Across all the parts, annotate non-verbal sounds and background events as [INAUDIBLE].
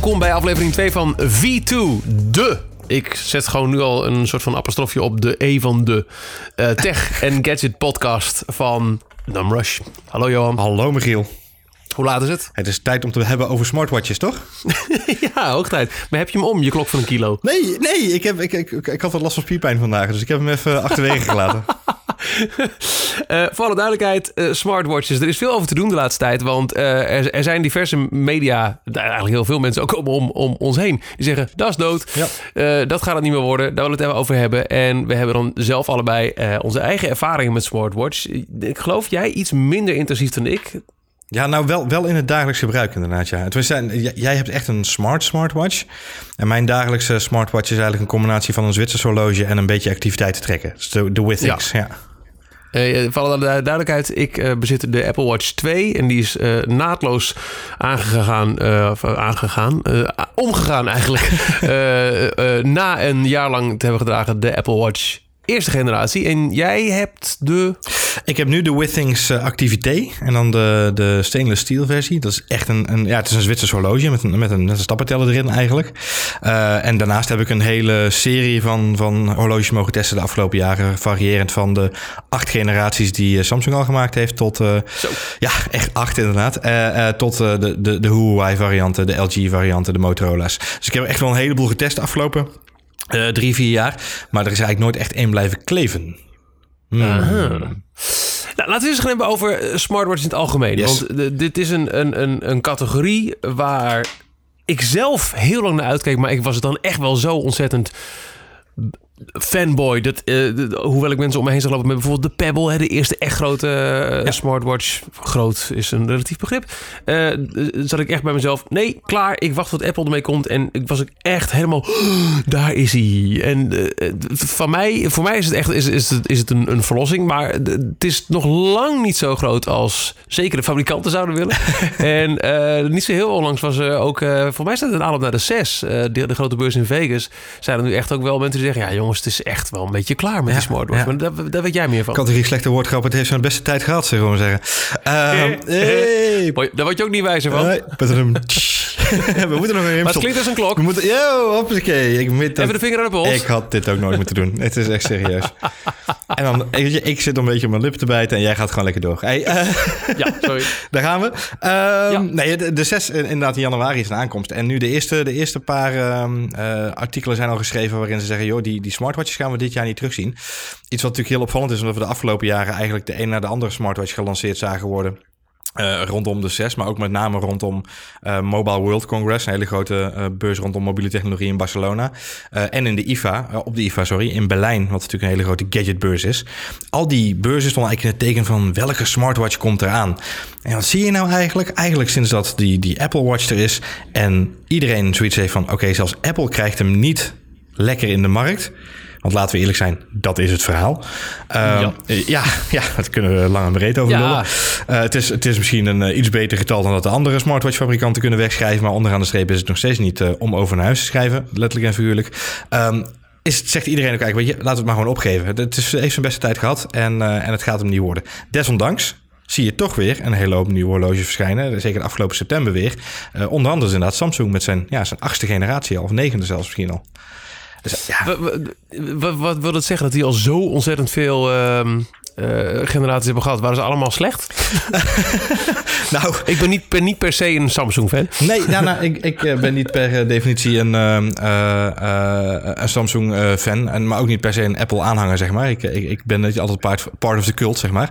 welkom bij aflevering 2 van V2, de. Ik zet gewoon nu al een soort van apostrofje op de E van de uh, tech [LAUGHS] en gadget podcast van Numrush. Hallo Johan. Hallo Michiel. Hoe laat is het? Het is tijd om te hebben over smartwatches, toch? [LAUGHS] ja, hoog tijd. Maar heb je hem om, je klok van een kilo? Nee, nee. Ik, heb, ik, ik, ik had wat last van spierpijn vandaag, dus ik heb hem even achterwege gelaten. [LAUGHS] uh, [LAUGHS] voor alle duidelijkheid, uh, smartwatches. Er is veel over te doen de laatste tijd. Want uh, er, er, zijn diverse media, eigenlijk heel veel mensen ook om, om ons heen. Die zeggen, dat is dood. Ja. dat gaat het niet meer worden. Daar willen we het even over hebben. En we hebben dan zelf allebei onze eigen ervaringen met smartwatch. Ik geloof jij iets minder intensief dan ik. Ja, nou wel, wel in het dagelijks gebruik inderdaad. Ja. Zijn, jij hebt echt een smart smartwatch. En mijn dagelijkse smartwatch is eigenlijk een combinatie van een Zwitsers horloge en een beetje activiteiten trekken. Dus de, de Withings, ja. ja. Uh, voor de duidelijkheid, ik uh, bezit de Apple Watch 2 en die is uh, naadloos aangegaan, aangegaan omgegaan eigenlijk, [LAUGHS] na een jaar lang te hebben gedragen de Apple Watch eerste generatie. En jij hebt de... Ik heb nu de Withings uh, Activité en dan de, de stainless steel versie. Dat is echt een, een ja, het is een Zwitsers horloge met een, met een, met een stappenteller erin eigenlijk. Uh, en daarnaast heb ik een hele serie van, van horloges mogen testen de afgelopen jaren. Variërend van de acht generaties die eh, Samsung al gemaakt heeft tot... Uh, ja, echt acht inderdaad. Tot de, de, de Huawei varianten, de LG varianten, de Motorola's. Dus ik heb echt wel een heleboel getest de afgelopen uh, drie, vier jaar. Maar er is eigenlijk nooit echt één blijven kleven. Hmm. Nou, laten we eens gaan hebben over eh, smartwatches in het algemeen. Want dit is een, een, een, een categorie waar ik zelf heel lang naar uitkeek. Maar ik was het dan echt wel zo ontzettend fanboy. Dat, uh, hoewel ik mensen om me heen zag lopen met bijvoorbeeld de Pebble, hè, de eerste echt grote uh, smartwatch. Groot is een relatief begrip. Uh, zat ik echt bij mezelf. Nee, klaar. Ik wacht tot Apple ermee komt. En ik was ik echt helemaal. daar is hij. En van mij, voor mij is het echt is, is het, is het een, een verlossing. Maar het is nog lang niet zo groot als zeker de fabrikanten zouden willen. [LAUGHS] en niet zo heel onlangs was er ook. voor mij staat het een aanloop naar de 6. de, de grote beurs in Vegas. Zijn er nu echt ook wel mensen die zeggen: ja, jongens jongens, het is echt wel een beetje klaar met die smartwatch. Maar daar, daar, weet jij meer van. Categorie slechte woordgrap. Het heeft zijn beste tijd gehad, zeg maar zeggen. Uh, [LAUGHS] hey. Daar word je ook niet wijzer van. [LAUGHS] we moeten nog een Maar het klinkt als een klok. We moeten, yo, hoppakee. Ik Even de vinger aan de pols. Ik had dit ook nooit moeten doen. Het is echt serieus. [LAUGHS] en dan, ik, ik zit een beetje op mijn lip te bijten en jij gaat gewoon lekker door. Hey, uh, ja, sorry. [LAUGHS] Daar gaan we. Um, ja. Nee, de, de 6 inderdaad in januari is een aankomst. En nu de eerste, de eerste paar um, uh, artikelen zijn al geschreven waarin ze zeggen... joh, die, die smartwatches gaan we dit jaar niet terugzien. Iets wat natuurlijk heel opvallend is... omdat we de afgelopen jaren eigenlijk de een naar de andere smartwatch gelanceerd zagen worden... Uh, rondom de CES, maar ook met name rondom uh, Mobile World Congress, een hele grote uh, beurs rondom mobiele technologie in Barcelona. en in de IFA, op de IFA, sorry, in Berlijn, wat natuurlijk een hele grote gadgetbeurs is. Al die beurzen stonden eigenlijk in het teken van welke smartwatch komt eraan. En wat zie je nou eigenlijk? Eigenlijk sinds dat die, die Apple Watch er is en iedereen zoiets heeft van, oké, zelfs Apple krijgt hem niet lekker in de markt. Want laten we eerlijk zijn, dat is het verhaal. Uh, ja. [LAUGHS] ja. Dat kunnen we lang en breed over. Uh, het, is, het is misschien een uh, iets beter getal dan dat de andere smartwatch-fabrikanten kunnen wegschrijven. Maar onderaan de streep is het nog steeds niet om over naar huis te schrijven, letterlijk en figuurlijk. Um, is, het, zegt iedereen ook eigenlijk, weet je, laten we het maar gewoon opgeven. Het is, heeft zijn beste tijd gehad en, en het gaat hem niet worden. Desondanks zie je toch weer een hele hoop nieuwe horloges verschijnen. Zeker de afgelopen september weer. onder andere inderdaad Samsung met zijn, ja, zijn achtste generatie al, of negende zelfs misschien al. Dus, ja. wat, wat, wil dat zeggen? Dat die al zo ontzettend veel uh, uh, generaties hebben gehad? Waren ze allemaal slecht? [LAUGHS] nou, ik ben niet per, niet per se een Samsung-fan. Nee, nou, nou, ik, ik eh, ben niet per definitie een, uh, een Samsung-fan. en maar ook niet per se een Apple-aanhanger, zeg maar. Ik, ik, ik ben altijd part, part of the cult, zeg maar.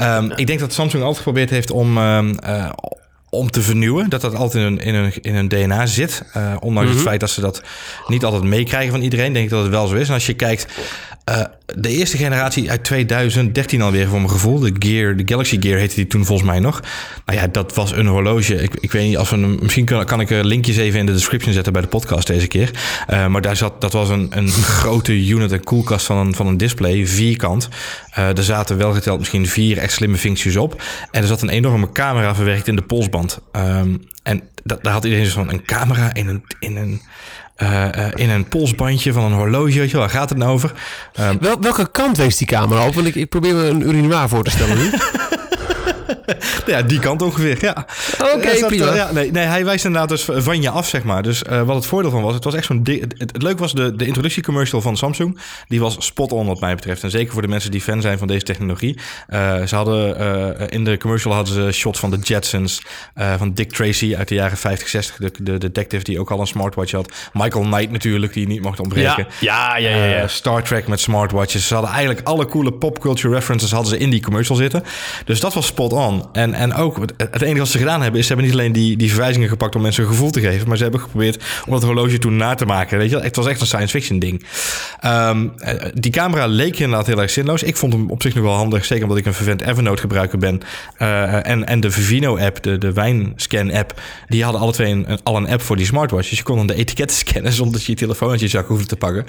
Um, ik denk dat Samsung altijd geprobeerd heeft om ehm, om te vernieuwen. Dat dat altijd in hun, in hun, in hun DNA zit. Uh, ondanks het mhm. feit dat ze dat niet altijd meekrijgen van iedereen, denk ik dat het wel zo is. En als je kijkt, uh, de eerste generatie uit 2013 alweer voor mijn gevoel, de Gear, de Galaxy Gear heette die toen volgens mij nog. Nou ja, dat was een horloge. Ik, ik weet niet, als we misschien kan, kan ik linkjes even in de description zetten bij de podcast deze keer. Uh, maar daar zat, dat was een, een [LAUGHS] grote unit, een koelkast van een, van een display, vierkant. Uh, er zaten wel geteld misschien vier echt slimme functies op. En er zat een enorme camera verwerkt in de polsband. Um, en daar had iedereen zo van een camera in een, in een uh, uh, in een polsbandje van een horloge. Weet je waar gaat het nou over? Um, Wel, welke kant wees die camera op? Want ik, ik probeer me een urinoir voor te stellen nu. [LAUGHS] [LAUGHS] ja, die kant ongeveer, ja. Oké, prima. Ja, nee, nee, hij wijst inderdaad dus van je af, zeg maar. Dus uh, wat het voordeel van was, het was echt zo'n... Het, het leuke was, de, de introductiecommercial van Samsung... die was spot on wat mij betreft. En zeker voor de mensen die fan zijn van deze technologie. Uh, ze hadden... Uh, in de commercial hadden ze shots van de Jetsons... van Dick Tracy uit de jaren 50, 60. De, de detective die ook al een smartwatch had. Michael Knight natuurlijk, die niet mocht ontbreken. Ja, ja, ja. ja, ja. Star Trek met smartwatches. Ze hadden eigenlijk alle coole popculture references... hadden ze in die commercial zitten. Dus dat was spot En, en ook, het enige wat ze gedaan hebben... is ze hebben niet alleen die, die verwijzingen gepakt... om mensen een gevoel te geven... maar ze hebben geprobeerd om dat horloge toen na te maken. Weet je, het was echt een science fiction ding. Um, die camera leek inderdaad heel erg zinloos. Ik vond hem op zich nog wel handig, zeker omdat ik een vervent Evernote gebruiker ben. Uh, en, en de Vivino app, de, de wijnscan app, die hadden alle twee een, al een app voor die smartwatch. Dus je kon dan de etiketten scannen zonder dat je je telefoon uit je zak hoefde te pakken.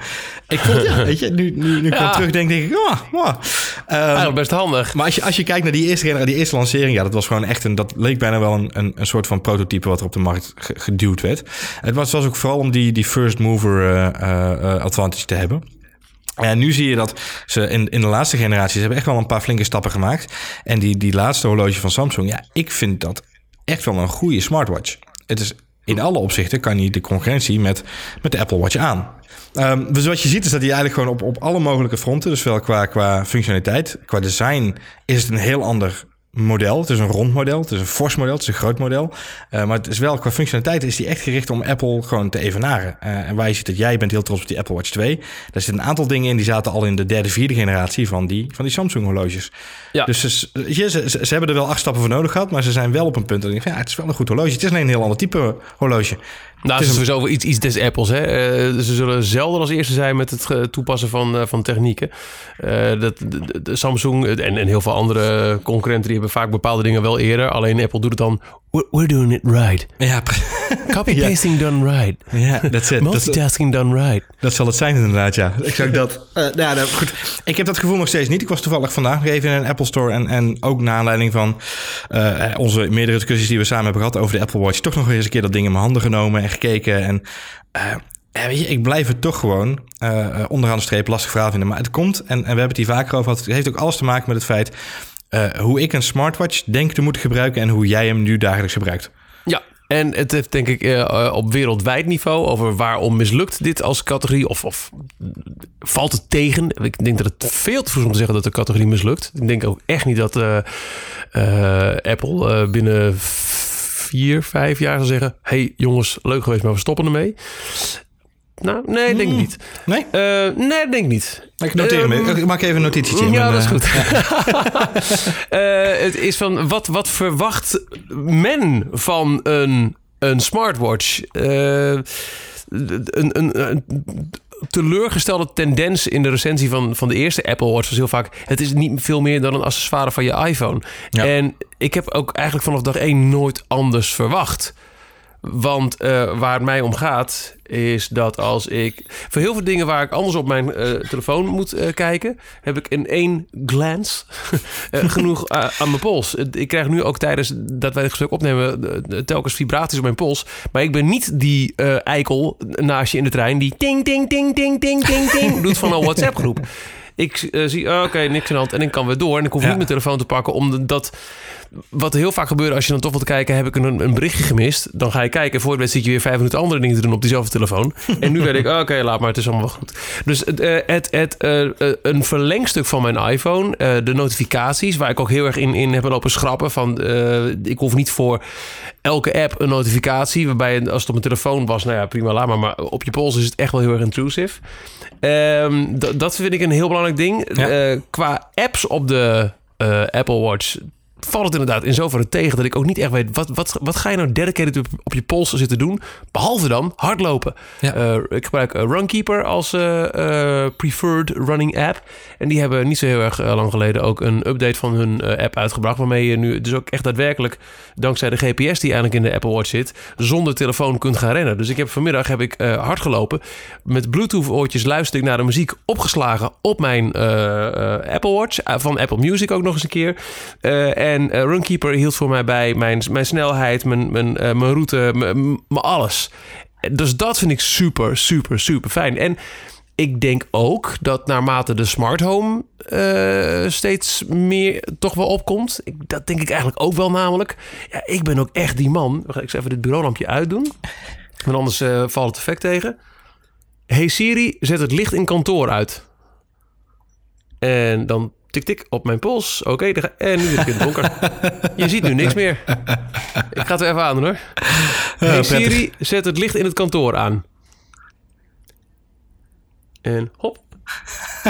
Ik vond, [LAUGHS] ja, weet je, nu, nu, nu ik ja. terug denk, ik, oh, oh. Um, best handig. Maar als je, als je kijkt naar die eerste, die eerste lancering, ja, dat was gewoon echt een, dat leek bijna wel een, een, een soort van prototype wat er op de markt geduwd werd. Het was, was ook vooral om die, die first mover uh, uh, advantage te hebben. En nu zie je dat ze in, in de laatste generaties hebben echt wel een paar flinke stappen gemaakt. En die, die laatste horloge van Samsung, ja, ik vind dat echt wel een goede smartwatch. Het is in alle opzichten kan hij de concurrentie met, met de Apple Watch aan. Um, dus wat je ziet is dat hij eigenlijk gewoon op, op alle mogelijke fronten, dus wel qua, qua functionaliteit, qua design, is het een heel ander model. Het is een rond model, het is een fors model, het is een groot model. Uh, maar het is wel, qua functionaliteit is die echt gericht om Apple gewoon te evenaren. Uh, en waar je ziet dat jij bent heel trots op die Apple Watch 2. Daar zitten een aantal dingen in die zaten al in de derde, vierde generatie van die, van die Samsung horloges. Ja. Dus ze, je, ze, ze, hebben er wel acht stappen voor nodig gehad, maar ze zijn wel op een punt dat ik denk, ja, het is wel een goed horloge. Het is alleen een heel ander type horloge. Nou, het is sowieso iets, iets des Apples. Hè? Uh, ze zullen zelden als eerste zijn met het toepassen van, van technieken. Dat, de, de Samsung en, en heel veel andere concurrenten die hebben vaak bepaalde dingen wel eerder. Alleen Apple doet het dan. We're doing it right. Ja, Copy-pasting [LAUGHS] ja. done right. Ja, that's it. Multitasking done right. Dat zal het zijn inderdaad, ja. Exact dat. [LAUGHS] nou, nou, goed. Ik heb dat gevoel nog steeds niet. Ik was toevallig vandaag nog even in een Apple Store. En, en ook naar aanleiding van onze meerdere discussies die we samen hebben gehad over de Apple Watch. Toch nog eens een keer dat ding in mijn handen genomen gekeken. En uh, weet je, ik blijf het toch gewoon uh, onderaan de streep lastig verhaal vinden. Maar het komt, en, en we hebben het hier vaker over gehad. Het heeft ook alles te maken met het feit uh, hoe ik een smartwatch denk te moeten gebruiken en hoe jij hem nu dagelijks gebruikt. Ja, en het heeft denk ik uh, op wereldwijd niveau over waarom mislukt dit als categorie of, of valt het tegen. Ik denk dat het veel te vroeg om te zeggen dat de categorie mislukt. Ik denk ook echt niet dat Apple binnen vier, vijf jaar zal zeggen... hey, jongens, leuk geweest, maar we stoppen ermee. Nou, nee, denk ik hmm. niet. Nee? Uh, nee, denk ik niet. Ik noteer me. Ehm, ik maak even een notitietje in. Ja, dat is goed. [LAUGHS] uh, [LAUGHS] het is van, wat, wat verwacht men van een, een smartwatch? Uh, een, een, een teleurgestelde tendens in de recensie van, van de eerste Apple Watch was heel vaak... het is niet veel meer dan een accessoire van je iPhone. En ik heb ook eigenlijk vanaf dag één nooit anders verwacht. Want uh, waar het mij om gaat, is dat als ik... Voor heel veel dingen waar ik anders op mijn uh, telefoon moet uh, kijken... heb ik in één glance [LAUGHS] genoeg aan mijn pols. Ik krijg nu ook tijdens dat wij het gesprek opnemen... telkens vibraties op mijn pols. Maar ik ben niet die eikel naast je in de trein... die ting, ting, ting, ting, ting, ting, ting doet van een WhatsApp-groep. Ik zie, oké, okay, niks aan de hand. En ik kan weer door. En ik hoef ja. niet mijn telefoon te pakken... omdat wat heel vaak gebeurt als je dan toch wilt kijken, heb ik een, een berichtje gemist. Dan ga je kijken, voor je zit je weer vijf minuten andere dingen te doen op diezelfde telefoon. [LAUGHS] En nu weet ik, oké, laat maar, het is allemaal wel goed. Dus het, uh, het, het uh, een verlengstuk van mijn iPhone, de notificaties, waar ik ook heel erg in, in heb lopen schrappen. Van, ik hoef niet voor elke app een notificatie, waarbij als het op mijn telefoon was, nou ja, prima, laat maar. Maar op je pols is het echt wel heel erg intrusive. Um, dat vind ik een heel belangrijk ding. Ja. qua apps op de Apple Watch valt het inderdaad in zoverre tegen dat ik ook niet echt weet... wat, wat, wat ga je nou dedicated op, op je pols zitten doen? Behalve dan hardlopen. Ja. Uh, ik gebruik uh, Runkeeper als uh, preferred running app. En die hebben niet zo heel erg lang geleden ook een update van hun app uitgebracht... waarmee je nu dus ook echt daadwerkelijk, dankzij de GPS die eigenlijk in de Apple Watch zit... zonder telefoon kunt gaan rennen. Dus ik heb vanmiddag heb ik hard gelopen. Met Bluetooth oortjes luister ik naar de muziek opgeslagen op mijn Apple Watch. van Apple Music ook nog eens een keer. en en uh, Runkeeper hield voor mij bij mijn, mijn snelheid, mijn, mijn, uh, mijn route, mijn, alles. Dus dat vind ik super, super, super fijn. En ik denk ook dat naarmate de smart home eh, steeds meer toch wel opkomt. Ik, dat denk ik eigenlijk ook wel namelijk. Ja, ik ben ook echt die man. Ik zal even dit bureaulampje uitdoen. Want anders valt het effect tegen. Hey Siri, zet het licht in kantoor uit. En dan tik tik op mijn pols. Oké, en nu is het in het donker. Je ziet nu niks meer. Ik ga het er even aan hoor. Hey Siri, zet het licht in het kantoor aan. En hop.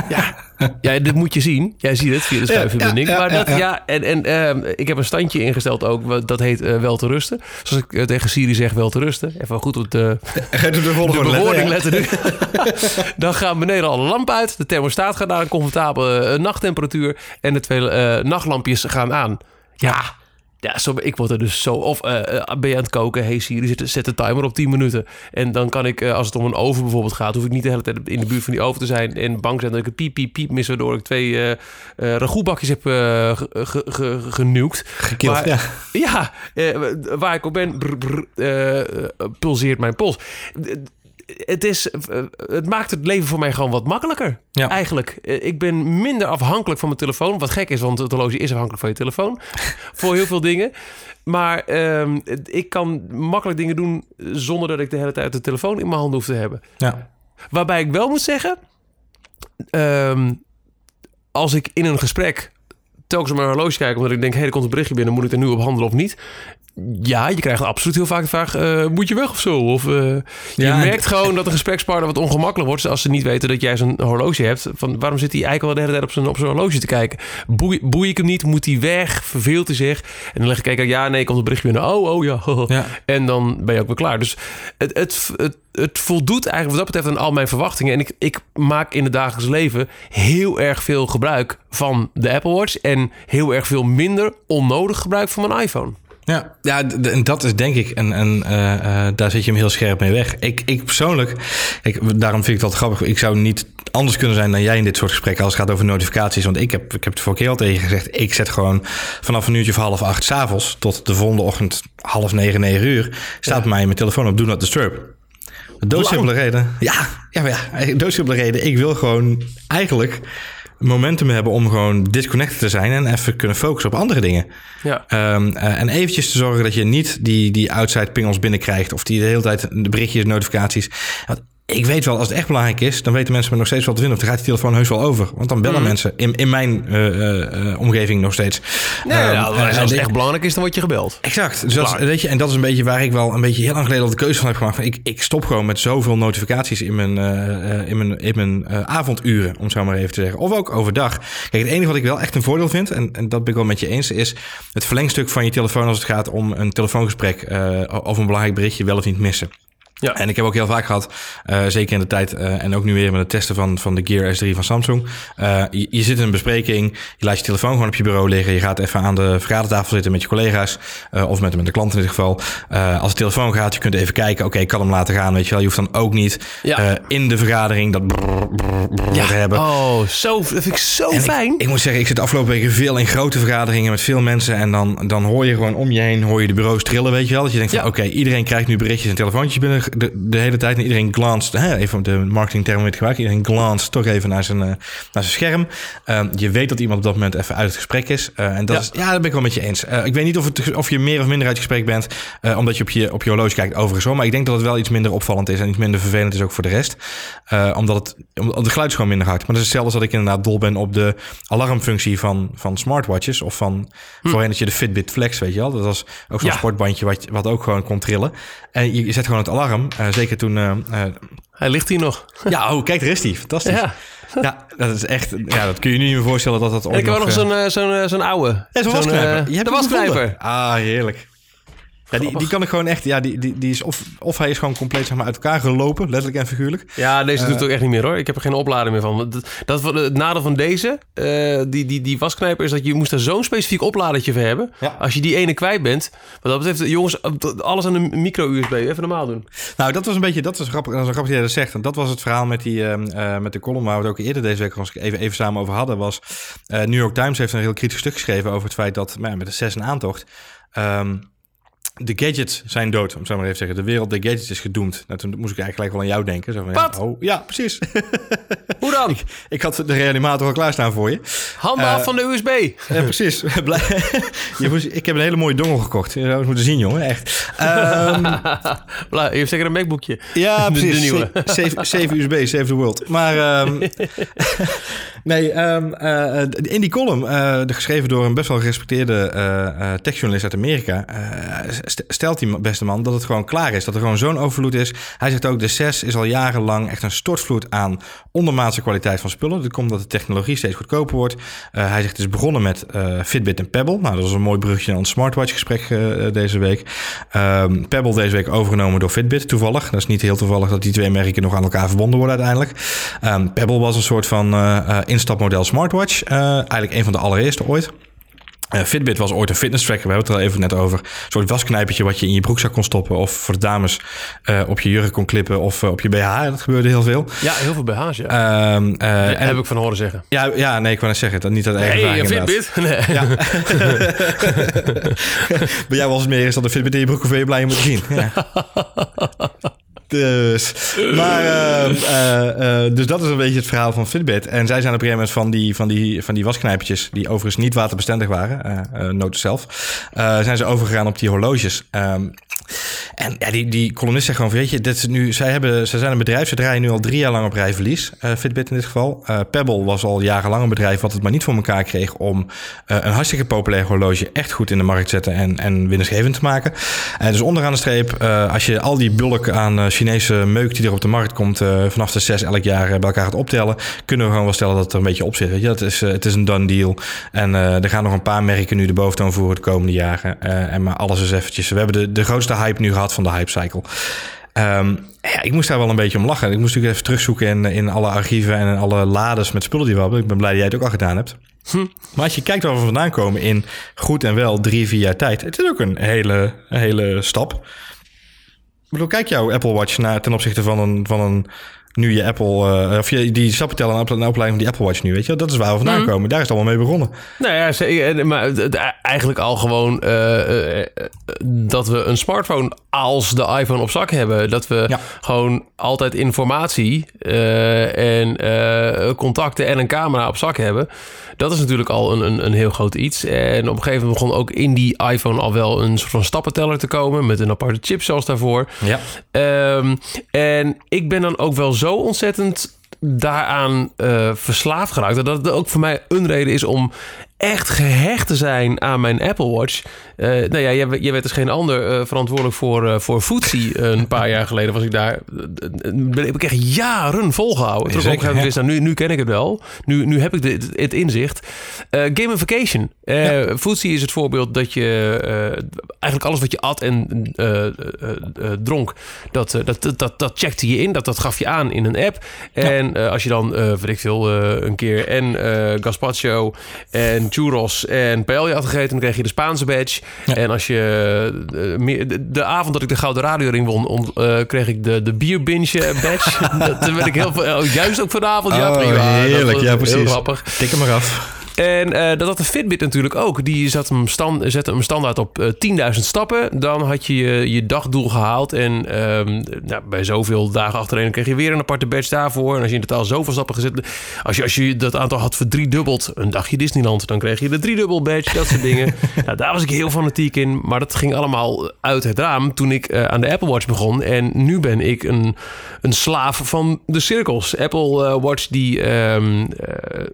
Ja, [LAUGHS] ja, dit moet je zien. Jij ziet het via de schuifverbinding. Ja, ja, maar dat, ja, en, en uh, ik heb een standje ingesteld ook. Dat heet uh, wel te rusten. Zoals ik uh, tegen Siri zeg, wel te rusten. Even goed op de, [LAUGHS] de, bewoording letten. letten [LAUGHS] Dan gaan beneden alle lampen uit. De thermostaat gaat naar een comfortabele nachttemperatuur. En de twee nachtlampjes gaan aan. Ja, ja, zo, ik word er dus zo... Of uh, ben je aan het koken? Hey Siri, zet, zet de timer op 10 minuten. En dan kan ik, uh, als het om een oven bijvoorbeeld gaat... hoef ik niet de hele tijd in de buurt van die oven te zijn... en bang zijn dat ik een piep, piep, piep mis... waardoor ik twee uh, ragoutbakjes heb genukt. Gekild, ja. Ja, waar ik op ben, brr, brr, pulseert mijn pols het, is, eh, het maakt het leven voor mij gewoon wat makkelijker. Ja. Eigenlijk. Eh, ik ben minder afhankelijk van mijn telefoon. Wat gek is, want het horloge is afhankelijk van je telefoon. [LAUGHS] voor heel veel dingen. Maar ehm, ik kan makkelijk dingen doen zonder dat ik de hele tijd de telefoon in mijn handen hoef te hebben. Ja. Waarbij ik wel moet zeggen, ehm, als ik in een gesprek telkens op mijn horloge kijk, omdat ik denk, hé, hey, er komt een berichtje binnen, moet ik er nu op handelen of niet? Ja, je krijgt absoluut heel vaak de vraag: uh, moet je weg of zo? Of uh, je merkt gewoon dat de gesprekspartner wat ongemakkelijk wordt als ze niet weten dat jij zo'n horloge hebt. Van waarom zit hij eigenlijk al de hele tijd op zijn, op zijn horloge te kijken? Boei, boei ik hem niet? Moet hij weg? Verveelt hij zich? En dan leg ik kijken: ja, nee, komt een berichtje binnen. Oh, oh ja. ja. [LAUGHS] En dan ben je ook weer klaar. Dus het, het, het, het voldoet eigenlijk wat dat betreft aan al mijn verwachtingen. En ik, ik maak in het dagelijks leven heel erg veel gebruik van de Apple Watch en heel erg veel minder onnodig gebruik van mijn iPhone. Ja, ja en dat is denk ik, en, en uh, daar zit je hem heel scherp mee weg. Ik, ik persoonlijk, ik, daarom vind ik dat grappig. Ik zou niet anders kunnen zijn dan jij in dit soort gesprekken als het gaat over notificaties. Want ik heb, ik heb het vorige keer al tegen gezegd. Ik zet gewoon vanaf een uurtje of half acht s'avonds tot de volgende ochtend half negen, negen uur. Staat ja. mij mijn telefoon op Do Not Disturb. Doodsimpele reden. Ja, ja, maar ja, doodsimpele reden. Ik wil gewoon eigenlijk momentum hebben om gewoon disconnected te zijn en even kunnen focussen op andere dingen. Ja. Um, uh, en eventjes te zorgen dat je niet die, die outside pingels binnenkrijgt of die de hele tijd de berichtjes, notificaties. Want ik weet wel, als het echt belangrijk is, dan weten mensen me nog steeds wat te vinden. Of dan gaat die telefoon heus wel over. Want dan bellen mm. mensen in, in mijn uh, uh, omgeving nog steeds. Nee, um, ja, als het echt belangrijk is, dan word je gebeld. Exact. Dus dat, weet je, en dat is een beetje waar ik wel een beetje heel lang geleden al de keuze van heb gemaakt. Van ik, ik stop gewoon met zoveel notificaties in mijn, uh, in mijn, in mijn avonduren, om zo maar even te zeggen. Of ook overdag. Kijk, het enige wat ik wel echt een voordeel vind, en, en dat ben ik wel met je eens, is het verlengstuk van je telefoon als het gaat om een telefoongesprek of een belangrijk berichtje wel of niet missen. Ja. En ik heb ook heel vaak gehad, uh, zeker in de tijd uh, en ook nu weer met het testen van, van de Gear S3 van Samsung. Uh, je, je, zit in een bespreking, je laat je telefoon gewoon op je bureau liggen. Je gaat even aan de vergadertafel zitten met je collega's of met, met de klant in dit geval. als de telefoon gaat, je kunt even kijken, oké, okay, ik kan hem laten gaan, weet je wel. Je hoeft dan ook niet ja. in de vergadering dat brrr, brrr, brrr ja. te hebben. Oh, zo, dat vind ik zo fijn. Ik, ik, moet zeggen, ik zit de afgelopen weken veel in grote vergaderingen met veel mensen en dan, dan hoor je gewoon om je heen, hoor je de bureaus trillen, weet je wel. Dat je denkt van, oké, okay, iedereen krijgt nu berichtjes en telefoontjes binnen de, de hele tijd. En iedereen glanst, hè, even de marketingterm weer gebruiken. Iedereen glanst toch even naar zijn, uh, naar zijn scherm. Uh, je weet dat iemand op dat moment even uit het gesprek is. Uh, en dat ja. is, ja, dat ben ik wel met je eens. ik weet niet of, het, of je meer of minder uit het gesprek bent, omdat je op, je op je horloge kijkt overigens hoor. Maar ik denk dat het wel iets minder opvallend is en iets minder vervelend is ook voor de rest. omdat, het, omdat het geluid is gewoon minder hard. Maar dat is hetzelfde als dat ik inderdaad dol ben op de alarmfunctie van, van smartwatches. Of van, hm. voorheen dat je de Fitbit Flex, weet je wel. Dat was ook zo'n ja. sportbandje wat, wat ook gewoon kon trillen. En je, je zet gewoon het alarm. Zeker toen... Uh, hij ligt hier nog. Ja, oh, kijk, daar is hij. Fantastisch. Ja. ja, dat is echt... Ja, dat kun je niet meer voorstellen dat dat... Ik heb nog, nog zo'n zo'n zo'n oude. Ja, zo'n wasknijper. Wasknijper. Ah, heerlijk. Ja, die, die kan ik gewoon echt. Ja, die, die, die is of, of hij is gewoon compleet zeg maar, uit elkaar gelopen, letterlijk en figuurlijk. Ja, deze uh, doet het ook echt niet meer hoor. Ik heb er geen oplader meer van. Dat, dat, het nadeel van deze, uh, die, die, die wasknijper, is dat je moest er zo'n specifiek opladertje voor hebben. Ja. Als je die ene kwijt bent. Wat dat betreft, jongens, alles aan een micro-USB. Even normaal doen. Nou, dat was een beetje, dat was grappig, dat was grappig dat jij dat zegt. En dat was het verhaal met, die, uh, met de column waar we het ook eerder deze week even, even samen over hadden. Was New York Times heeft een heel kritisch stuk geschreven over het feit dat nou, met de 6 en aantocht. Um, de gadgets zijn dood, om zo maar even te zeggen. De wereld der gadgets is gedoemd. Nou, toen moest ik eigenlijk gelijk wel aan jou denken. Zo van? Ja, oh, ja, precies. [LAUGHS] Hoe dan? ik had de reanimator al klaarstaan voor je. Handen Eh, af van de USB. [LAUGHS] Ja, precies. [LAUGHS] Je moest, ik heb een hele mooie dongel gekocht. Je zou het moeten zien, jongen. Echt. Bla, Je hebt zeker een MacBookje. ja, De- de precies. nieuwe. Save, save USB, save the world. Maar ehm, nee, ehm, eh, in die column, eh, geschreven door een best wel gerespecteerde eh, techjournalist uit Amerika, st- stelt die beste man dat het gewoon klaar is. Dat er gewoon zo'n overvloed is. Hij zegt ook, de 6 is al jarenlang echt een stortvloed aan ondermaatse kwaliteit van spullen. Dat komt omdat de technologie steeds goedkoper wordt. Hij zegt, het is begonnen met Fitbit en Pebble. Nou, dat was een mooi bruggetje naar ons smartwatch gesprek deze week. Ehm, Pebble deze week overgenomen door Fitbit, toevallig. Dat is niet heel toevallig dat die twee merken nog aan elkaar verbonden worden uiteindelijk. Ehm, Pebble was een soort van instapmodel smartwatch. Eh, eigenlijk een van de allereerste ooit. Eh, Fitbit was ooit een fitness tracker, we hebben het er al even net over. Een soort wasknijpertje wat je in je broekzak kon stoppen. Of voor de dames eh, op je jurk kon klippen of op je BH. Dat gebeurde heel veel. Ja, heel veel BH's, ja. Ehm, eh, Ja, en, heb ik van horen zeggen. ja, ja, nee, ik wou net zeggen. Dat niet dat eigen inderdaad. Fitbit? Nee. Ja. [LAUGHS] [LAUGHS] Bij jou was het meer is dat de Fitbit in je broek of je blij om te zien. Ja. [LAUGHS] Dus, maar, ehm, eh, eh, dus dat is een beetje het verhaal van Fitbit. En zij zijn op een gegeven moment van die, van die, van die wasknijpertjes, die overigens niet waterbestendig waren, uh, zelf, zijn ze overgegaan op die horloges. Ehm, en ja, die, die columnist zegt gewoon, weet je, dit nu, zij, hebben, zij zijn een bedrijf, ze draaien nu al drie jaar lang op rij verlies, eh, Fitbit in dit geval. Eh, Pebble was al jarenlang een bedrijf wat het maar niet voor elkaar kreeg om eh, een hartstikke populair horloge echt goed in de markt te zetten en, en winstgevend te maken. Eh, dus onderaan de streep, als je al die bulk aan Chinese meuk die er op de markt komt vanaf de zes elk jaar bij elkaar gaat optellen, kunnen we gewoon wel stellen dat het er een beetje op zit. Weet je? Is, het is een done deal. En er gaan nog een paar merken nu de boventoon voeren de komende jaren. En maar alles is eventjes. We hebben de, de grootste hype nu gehad van de hypecycle. Ehm ja, ik moest daar wel een beetje om lachen. Ik moest natuurlijk even terugzoeken in, in alle archieven en in alle lades met spullen die we hebben. Ik ben blij dat jij het ook al gedaan hebt. Maar als je kijkt waar we vandaan komen in goed en wel drie, vier jaar tijd. Het is ook een hele, hele stap. Ik bedoel, kijk jouw Apple Watch naar, ten opzichte van een, van een nu je Apple, uh, of je die stappen tellen aan de opleiding van die Apple Watch nu, weet je, dat is waar we vandaan komen. Daar is het allemaal mee begonnen. Nou ja, zeker, maar het- het- eigenlijk al gewoon uh, uh, dat we een smartphone als de iPhone op zak hebben. Dat we Ja. gewoon altijd informatie eh, en eh, contacten en een camera op zak hebben. Dat is natuurlijk al een, een, een heel groot iets. En op een gegeven moment begon ook in die iPhone al wel een soort van stappenteller te komen met een aparte chip zoals daarvoor. Ja. Ehm, en ik ben dan ook wel zo ontzettend daaraan eh, verslaafd geraakt. Dat het ook voor mij een reden is om echt gehecht te zijn aan mijn Apple Watch. Uh, nou ja, jij, jij werd dus geen ander uh, verantwoordelijk voor, uh, voor Footsie. een paar jaar geleden was ik daar. Heb ik echt jaren volgehouden. Zeker, wist, nou, nu, nu ken ik het wel. Nu, nu heb ik het inzicht. Gamification. Ja. Footsie is het voorbeeld dat je eigenlijk alles wat je at en dronk, dat, dat, dat, dat checkte je in. Dat, dat gaf je aan in een app. En ja. als je dan, weet ik veel, een keer en gazpacho en churros en paella had gegeten, dan kreeg je de Spaanse badge. Ja. En als je meer, de, de, avond dat ik de Gouden Radioring won, om, uh, kreeg ik de, de Beer Binge badge. [LAUGHS] dat werd ik heel oh, juist ook vanavond. Oh, ja, prima. heerlijk. Dat, ja, precies. Heel grappig. Tik hem maar af. En uh, dat had de Fitbit natuurlijk ook. Die zat hem stand, zette hem standaard op uh, 10.000 stappen. Dan had je je, je dagdoel gehaald. En um, nou, bij zoveel dagen achtereen kreeg je weer een aparte badge daarvoor. En als je in totaal zoveel stappen gezet... Als je, als je dat aantal had verdriedubbeld, een dagje Disneyland... dan kreeg je de driedubbel badge, dat soort dingen. [LAUGHS] nou, daar was ik heel fanatiek in. Maar dat ging allemaal uit het raam toen ik uh, aan de Apple Watch begon. En nu ben ik een, een slaaf van de cirkels. Apple Watch die um,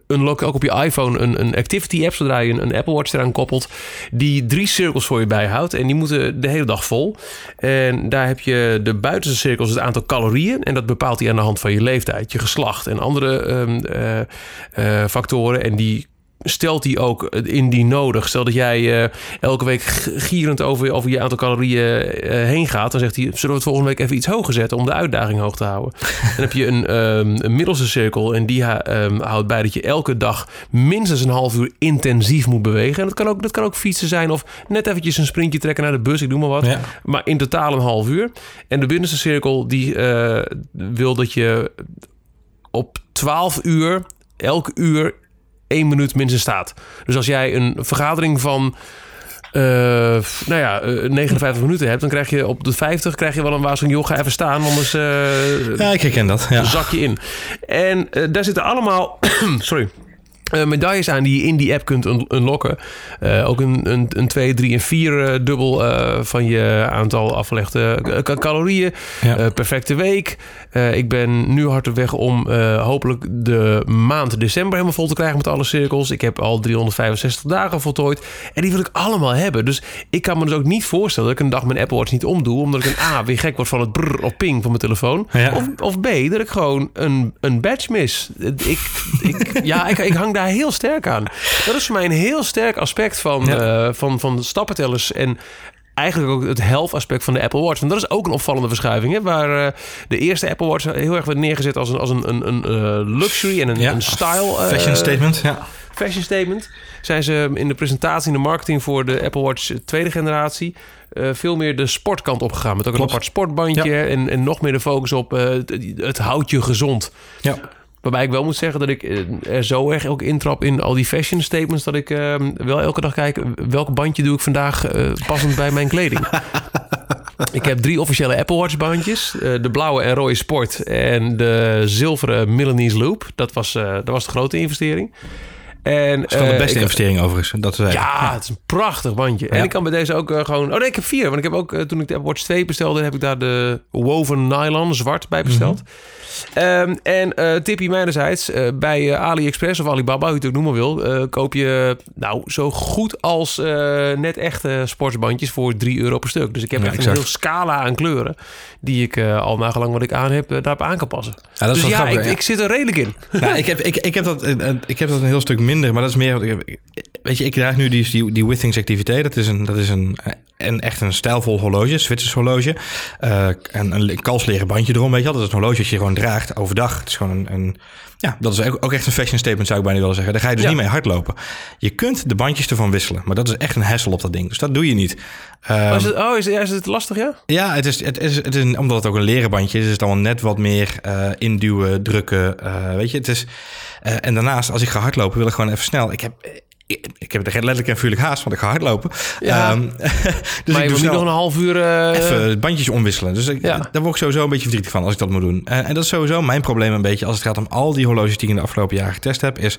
unlock ook op je iPhone... Een, activity app, zodra je een, Apple Watch eraan koppelt, die drie cirkels voor je bijhoudt. En die moeten de hele dag vol. En daar heb je de buitenste cirkels, het aantal calorieën. En dat bepaalt hij aan de hand van je leeftijd, je geslacht en andere um, uh, uh, factoren. En die stelt hij ook indien nodig. Stel dat jij uh, elke week gierend over, over je aantal calorieën uh, heen gaat... dan zegt hij, zullen we het volgende week even iets hoger zetten... om de uitdaging hoog te houden. [LAUGHS] dan heb je een, um, een middelste cirkel... en die um, houdt bij dat je elke dag minstens een half uur intensief moet bewegen. En dat kan ook, dat kan ook fietsen zijn of net eventjes een sprintje trekken naar de bus. Ik doe maar wat. Ja. Maar in totaal een half uur. En de binnenste cirkel die uh, wil dat je op 12 uur... elk uur één minuut minstens staat. Dus als jij een vergadering van nou ja, 59 minuten hebt, dan krijg je op de 50 krijg je wel een waarschuwing. Joh, ga even staan, anders ja, ik herken dat. Ja. zak je in. En daar zitten allemaal, [COUGHS] sorry, uh, medailles aan die je in die app kunt unlocken. Uh, ook een, een, een 2, 3 en 4 uh, dubbel van je aantal afgelegde calorieën. Ja. perfecte week. ik ben nu hard op weg om hopelijk de maand december helemaal vol te krijgen met alle cirkels. Ik heb al 365 dagen voltooid. En die wil ik allemaal hebben. Dus ik kan me dus ook niet voorstellen dat ik een dag mijn Apple Watch niet omdoe. Omdat ik een A weer gek word van het brrr of ping van mijn telefoon. Ja. Of, of B, dat ik gewoon een, een badge mis. Ik, ik, [LAUGHS] ja, ik, ik hang daar heel sterk aan. Dat is voor mij een heel sterk aspect van, ja. uh, van, van stappentellers en eigenlijk ook het health aspect van de Apple Watch. En dat is ook een opvallende verschuiving. Hè? Waar uh, de eerste Apple Watch heel erg werd neergezet als een, als een, een, een uh, luxury en een, ja. een style. Fashion statement, ja. Fashion statement. Zijn ze in de presentatie, in de marketing voor de Apple Watch tweede generatie... Uh, veel meer de sportkant opgegaan. Met ook een apart sportbandje ja. en, en nog meer de focus op het, het houdt je gezond. Ja. Waarbij ik wel moet zeggen dat ik eh, er zo erg ook intrap in al die fashion statements... dat ik uh, wel elke dag kijk welk bandje doe ik vandaag uh, passend bij mijn kleding. ik heb drie officiële Apple Watch bandjes. Uh, de blauwe en rode Sport en de zilveren Milanese Loop. Dat was, dat was de grote investering. En, dat is wel de beste investering overigens. Dat ja, ja, het is een prachtig bandje. En ik kan bij deze ook gewoon... Oh nee, ik heb vier. Want ik heb ook, toen ik de Apple Watch 2 bestelde... heb ik daar de woven nylon zwart bij besteld. Mhm. Um, en uh, tipje mijnerzijds, uh, bij AliExpress of Alibaba, hoe je het ook noemen wil, koop je nou zo goed als net echte sportsbandjes voor 3 euro per stuk. Dus ik heb ja, echt exact. een heel scala aan kleuren die ik al nagelang wat ik aan heb, daarop aan kan passen. Ja, dat is dus ja, grappig, ik, ja, ik, zit er redelijk in. Ik, heb, ik, ik, heb dat, ik heb dat een heel stuk minder, maar dat is meer... Weet je, ik draag nu die, die, die Withings activiteit. Dat is een, dat is een, een echt een stijlvol horloge, Zwitsers horloge. en een kalsleren bandje erom, weet je wel. Dat is een horloge dat je gewoon draagt overdag. Het is gewoon een, een ja, dat is ook echt een fashion statement zou ik bijna willen zeggen. Daar ga je dus niet mee hardlopen. Je kunt de bandjes ervan wisselen, maar dat is echt een hassle op dat ding. Dus dat doe je niet. Um, oh, is het, oh, is, is, het lastig, ja? Ja, het is, het is, het is omdat het ook een leren bandje is, is het allemaal net wat meer uh, induwen, drukken. Uh, weet je, het is... En daarnaast, als ik ga hardlopen, wil ik gewoon even snel. Ik heb ik heb er letterlijk en vuurlijk haast, want ik ga hardlopen. Ja. Um, [LAUGHS] dus maar je moet nog een half uur... Uh... Even bandjes omwisselen. Dus ik, ja. daar word ik sowieso een beetje verdrietig van als ik dat moet doen. En, en, dat is sowieso mijn probleem een beetje... als het gaat om al die horloges die ik in de afgelopen jaren getest heb... is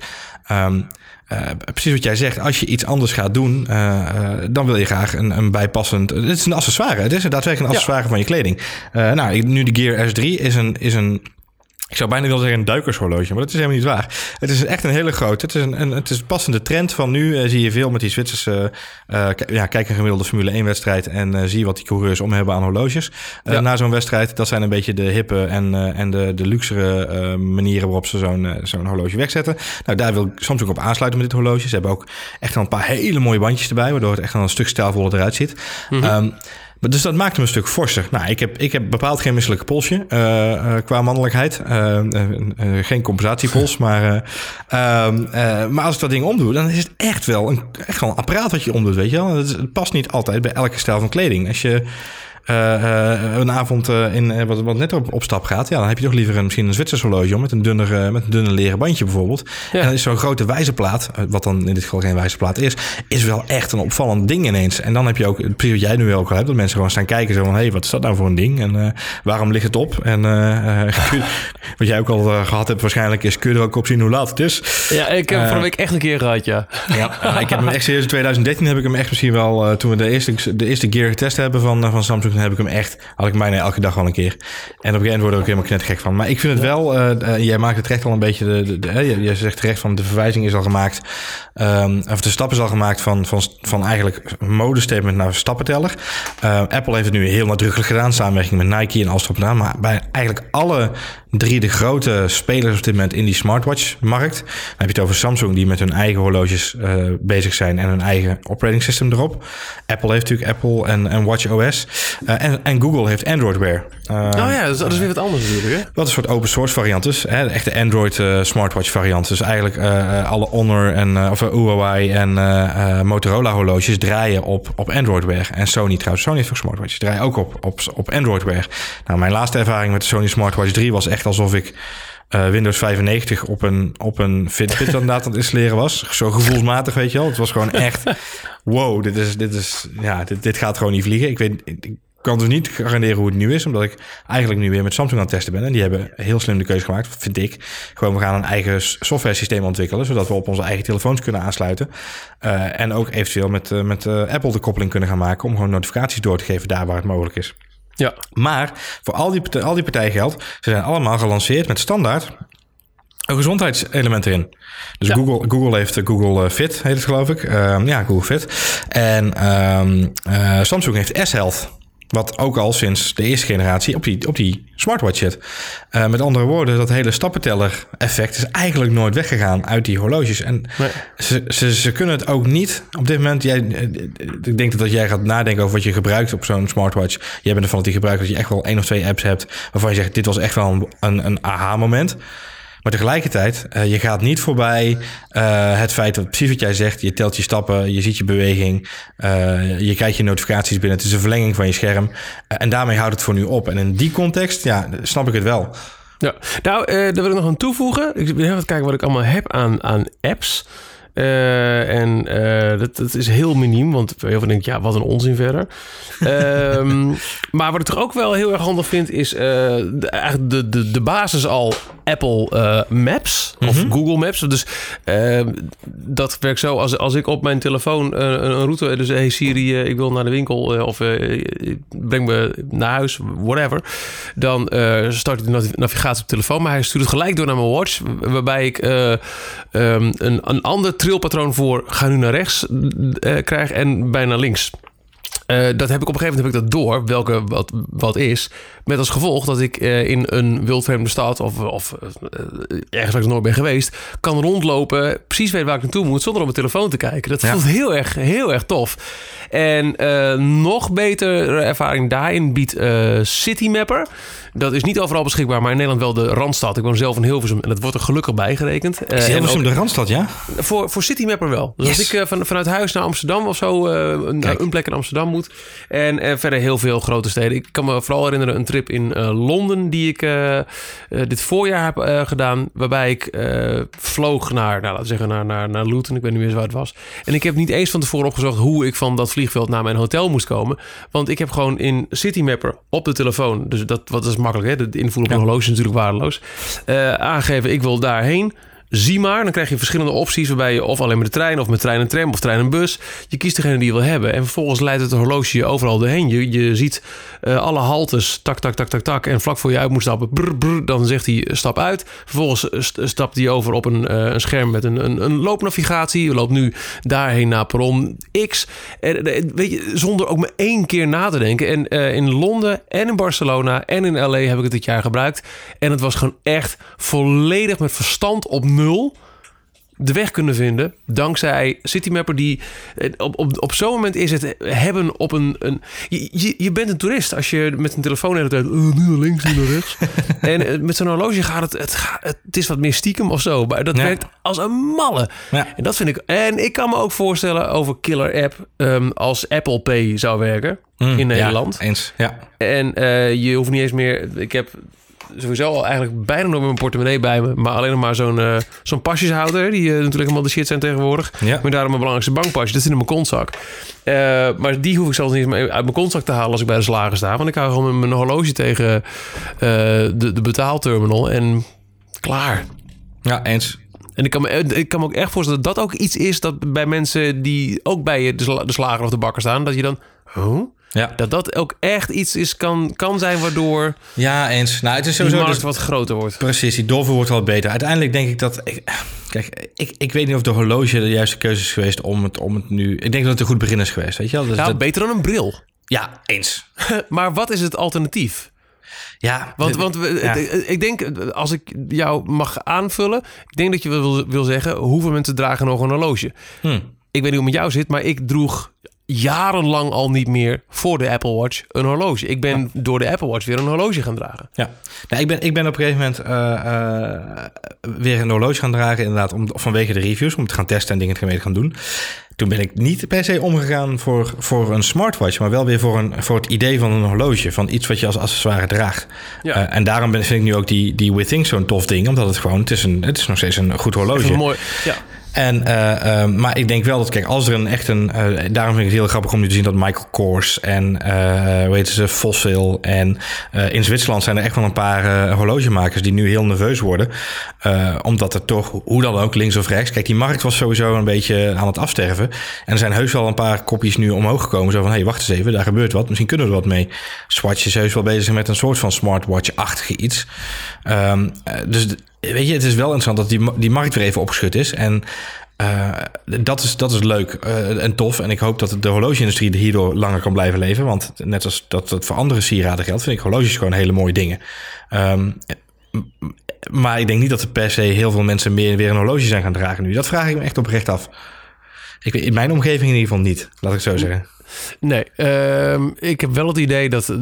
um, uh, precies wat jij zegt. Als je iets anders gaat doen, uh, dan wil je graag een, een bijpassend... Het is een accessoire. Het is daadwerkelijk een accessoire ja. van je kleding. nou, nu de Gear S3 is een... Is een ik zou bijna willen zeggen een duikershorloge, maar dat is helemaal niet waar. Het is echt een hele grote. Het is een, een het is passende trend van nu. Uh, zie je veel met die Zwitserse. Uh, ja, kijk een gemiddelde Formule 1 wedstrijd en uh, zie wat die coureurs om hebben aan horloges. Ja. Na zo'n wedstrijd, dat zijn een beetje de hippe en, en de, de luxere manieren waarop ze zo'n zo'n horloge wegzetten. Nou, daar wil ik soms ook op aansluiten met dit horloge. Ze hebben ook echt wel een paar hele mooie bandjes erbij, waardoor het echt wel een stuk stijlvoller eruit ziet. Mm -hmm. um, dus dat maakt hem een stuk forser. Nou, ik heb, ik heb bepaald geen misselijke polsje uh, uh, qua mannelijkheid. Uh, geen compensatiepols. [LAUGHS] maar, ehm, maar als ik dat ding omdoe, dan is het echt wel een, echt wel een apparaat wat je omdoet. Weet je wel? Het past niet altijd bij elke stijl van kleding. Als je een avond uh, in wat, wat net op, op stap gaat, ja, dan heb je toch liever een, misschien een Zwitsers horloge om met een dunner, met een dunner leren bandje bijvoorbeeld. Ja. En dan is zo'n grote wijzerplaat, wat dan in dit geval geen wijzerplaat is, is wel echt een opvallend ding ineens. En dan heb je ook, precies wat jij nu ook al hebt, dat mensen gewoon staan kijken zo van, hé, hey, wat is dat nou voor een ding? En waarom ligt het op? En [LAUGHS] wat jij ook al gehad hebt waarschijnlijk is, kun je er ook op zien hoe laat het is? Ja, ik heb vorige week echt een keer gehad, ja. Ja, ik heb hem echt serieus in 2013 heb ik hem echt misschien wel, toen we de eerste, de eerste gear getest hebben van, van Samsung, heb ik hem echt, had ik bijna elke dag al een keer. En op een gegeven moment word ik ook helemaal knettergek van. Maar ik vind het wel, uh, jij maakt het recht al een beetje, de, de, je zegt terecht van de verwijzing is al gemaakt, um, of de stap is al gemaakt van, van, van eigenlijk modestatement naar stappenteller. Uh, Apple heeft het nu heel nadrukkelijk gedaan, samenwerking met Nike en erop Maar bij eigenlijk alle drie de grote spelers op dit moment in die smartwatch-markt. Dan heb je het over Samsung, die met hun eigen horloges uh, bezig zijn en hun eigen operating system erop. Apple heeft natuurlijk Apple en, en WatchOS. Uh, en, en Google heeft Android Wear. Uh, oh ja, dat is, dat is weer wat anders natuurlijk. Hè? Wat een soort open source variant is. Hè? De echte Android smartwatch variant. Dus eigenlijk alle Honor en of Huawei en Motorola horloges draaien op, op Android Wear. En Sony trouwens, Sony heeft ook smartwatches, draaien ook op, op, op Android Wear. Nou, mijn laatste ervaring met de Sony Smartwatch 3 was echt alsof ik uh, Windows 95 op een, op een Fitbit inderdaad [LAUGHS] aan het installeren was. Zo gevoelsmatig, weet je wel. Het was gewoon echt, [LAUGHS] wow, dit, is, dit, is, ja, dit, dit gaat gewoon niet vliegen. Ik weet, ik kan dus niet garanderen hoe het nu is, omdat ik eigenlijk nu weer met Samsung aan het testen ben. En die hebben heel slim de keuze gemaakt, vind ik. Gewoon, we gaan een eigen software systeem ontwikkelen, zodat we op onze eigen telefoons kunnen aansluiten. Uh, en ook eventueel met, uh, met Apple de koppeling kunnen gaan maken om gewoon notificaties door te geven daar waar het mogelijk is. Ja. Maar voor al die, al die partijen geldt, ze zijn allemaal gelanceerd met standaard een gezondheidselement erin. Dus ja. Google, Google heeft Google Fit, heet het geloof ik. Uh, ja, Google Fit. En um, uh, Samsung heeft S-Health. Wat ook al sinds de eerste generatie op die, op die smartwatch zit. Uh, met andere woorden, dat hele stappenteller-effect is eigenlijk nooit weggegaan uit die horloges. En nee. ze, ze, ze, kunnen het ook niet op dit moment. Jij, ik denk dat jij gaat nadenken over wat je gebruikt op zo'n smartwatch. Jij bent ervan dat die gebruikt dat je echt wel één of twee apps hebt waarvan je zegt: dit was echt wel een, een, een aha-moment. Maar tegelijkertijd, uh, je gaat niet voorbij uh, het feit dat precies wat jij zegt, je telt je stappen, je ziet je beweging, uh, je krijgt je notificaties binnen. Het is een verlenging van je scherm. en daarmee houdt het voor nu op. En in die context, ja, snap ik het wel. Ja, nou, daar wil ik nog aan toevoegen. Ik wil even kijken wat ik allemaal heb aan, aan apps. Uh, en uh, dat, dat, is heel miniem, want heel veel denken, ja, wat een onzin verder. um, [LAUGHS] maar wat ik toch ook wel heel erg handig vind, is uh, de, eigenlijk de, de, de basis al Apple Maps of mm -hmm. Google Maps. Dus ehm, dat werkt zo, als, als ik op mijn telefoon een, route, dus hey Siri, ik wil naar de winkel of breng me naar huis, whatever. Dan start hij de navigatie op de telefoon, maar hij stuurt het gelijk door naar mijn watch, waarbij ik um, een, een ander trilpatroon voor ga nu naar rechts uh, krijg en bijna links. Uh, dat heb ik op een gegeven moment heb ik dat door, welke wat, wat is. Met als gevolg dat ik uh, in een wildvreemde stad of, of uh, ergens waar ik nooit ben geweest, kan rondlopen, precies weet waar ik naartoe moet, zonder op mijn telefoon te kijken. Dat ja. voelt heel erg, heel erg tof. En nog beter ervaring daarin biedt Citymapper. Dat is niet overal beschikbaar, maar in Nederland wel de Randstad. Ik woon zelf in Hilversum en dat wordt er gelukkig bij gerekend. Is Hilversum de Randstad, ja? Voor, voor Citymapper wel. Dus yes. als ik van, vanuit huis naar Amsterdam of zo, naar een plek in Amsterdam moet. En verder heel veel grote steden. Ik kan me vooral herinneren een trip in Londen die ik dit voorjaar heb gedaan. Waarbij ik vloog naar, nou, laten we zeggen, naar, naar, naar Luton. Ik weet niet meer waar het was. En ik heb niet eens van tevoren opgezocht hoe ik van dat vliegveld naar mijn hotel moest komen. Want ik heb gewoon in Citymapper op de telefoon, dus dat wat is makkelijk, hè? De invoer op een horloge is natuurlijk waardeloos. aangeven, ik wil daarheen. Zie maar, dan krijg je verschillende opties waarbij je of alleen met de trein of met trein en tram of trein en bus. Je kiest degene die je wil hebben en vervolgens leidt het horloge je overal doorheen. Je, je ziet uh, alle haltes, tak, tak, tak, tak, tak. En vlak voor je uit moet stappen, brr, brr, dan zegt hij stap uit. Vervolgens st stapt hij over op een, een scherm met een, een, een, loopnavigatie. Je loopt nu daarheen naar perron X. En, weet je, zonder ook maar één keer na te denken. En in Londen en in Barcelona en in LA heb ik het dit jaar gebruikt. En het was gewoon echt volledig met verstand op nul de weg kunnen vinden. Dankzij Citymapper die... Op, op, op zo'n moment is het hebben op een... een je, je bent een toerist als je met een telefoon de hele tijd... Uh, nu naar links, nu naar rechts. [LAUGHS] en met zo'n horloge gaat het, het... Het is wat meer stiekem of zo. Maar dat ja. werkt als een malle. Ja. En dat vind ik... En ik kan me ook voorstellen over killer app... Um, als Apple Pay zou werken. Mm, in Nederland. Ja, eens, ja. En uh, je hoeft niet eens meer... Ik heb sowieso al eigenlijk bijna nog met mijn portemonnee bij me. Maar alleen nog maar zo'n uh, zo'n pasjeshouder. Die uh, natuurlijk helemaal de shit zijn tegenwoordig. Ja. Maar daarom mijn belangrijkste bankpasje. Dat zit in mijn kontzak. Uh, maar die hoef ik zelfs niet uit mijn kontzak te halen als ik bij de slager sta. Want ik hou gewoon mijn horloge tegen de, de betaalterminal. En klaar. Ja, eens. En ik kan, me, ik kan me ook echt voorstellen dat dat ook iets is dat bij mensen die ook bij de, de slager of de bakker staan, dat je dan. Huh? Ja. Dat dat ook echt iets is, kan, kan zijn waardoor. Ja, eens. Nou, het is sowieso. Die markt wat groter wordt. Precies, die dover wordt wel beter. Uiteindelijk denk ik dat. Ik, kijk, ik, ik weet niet of de horloge de juiste keuze is geweest om het, om het nu. Ik denk dat het een goed begin is geweest. Weet je wel? Dus nou, dat... beter dan een bril. Ja, eens. [LAUGHS] maar wat is het alternatief? Ja, want, want ja. ik denk, als ik jou mag aanvullen, ik denk dat je wil, wil zeggen, hoeveel mensen dragen nog een horloge? Hm. Ik weet niet hoe het met jou zit, maar ik droeg jarenlang al niet meer voor de Apple Watch een horloge. Ik ben door de Apple Watch weer een horloge gaan dragen. Ja, nou, ik, ben, ik ben op een gegeven moment uh, uh, weer een horloge gaan dragen, inderdaad, om, vanwege de reviews, om te gaan testen en dingen te gaan doen. Toen ben ik niet per se omgegaan voor, voor een smartwatch, maar wel weer voor, een, voor het idee van een horloge, van iets wat je als accessoire draagt. Ja. Uh, en daarom ben, vind ik nu ook die, die Withings zo'n tof ding, omdat het gewoon, het is, een, het is nog steeds een goed horloge. Mooi, ja. En, uh, maar ik denk wel dat, kijk, als er een echt een. Uh, daarom vind ik het heel grappig om nu te zien dat Michael Kors en, hoe heet ze, Fossil. En in Zwitserland zijn er echt wel een paar horlogemakers die nu heel nerveus worden. omdat er toch, hoe dan ook, links of rechts. Kijk, die markt was sowieso een beetje aan het afsterven. En er zijn heus wel een paar kopjes nu omhoog gekomen. Zo van: hé, hey, wacht eens even, daar gebeurt wat. Misschien kunnen we er wat mee. Swatch is heus wel bezig met een soort van smartwatch-achtige iets. Um, dus weet je, het is wel interessant dat die, die markt weer even opgeschud is. En uh, dat, is, dat is leuk uh, en tof. En ik hoop dat de horlogeindustrie hierdoor langer kan blijven leven. Want net als dat het voor andere sieraden geldt, vind ik horloges gewoon hele mooie dingen. Um, maar ik denk niet dat er per se heel veel mensen meer weer een horloge zijn gaan dragen nu. Dat vraag ik me echt oprecht af. Ik, in mijn omgeving in ieder geval niet, laat ik zo zeggen. Nee, uh, ik heb wel het idee dat...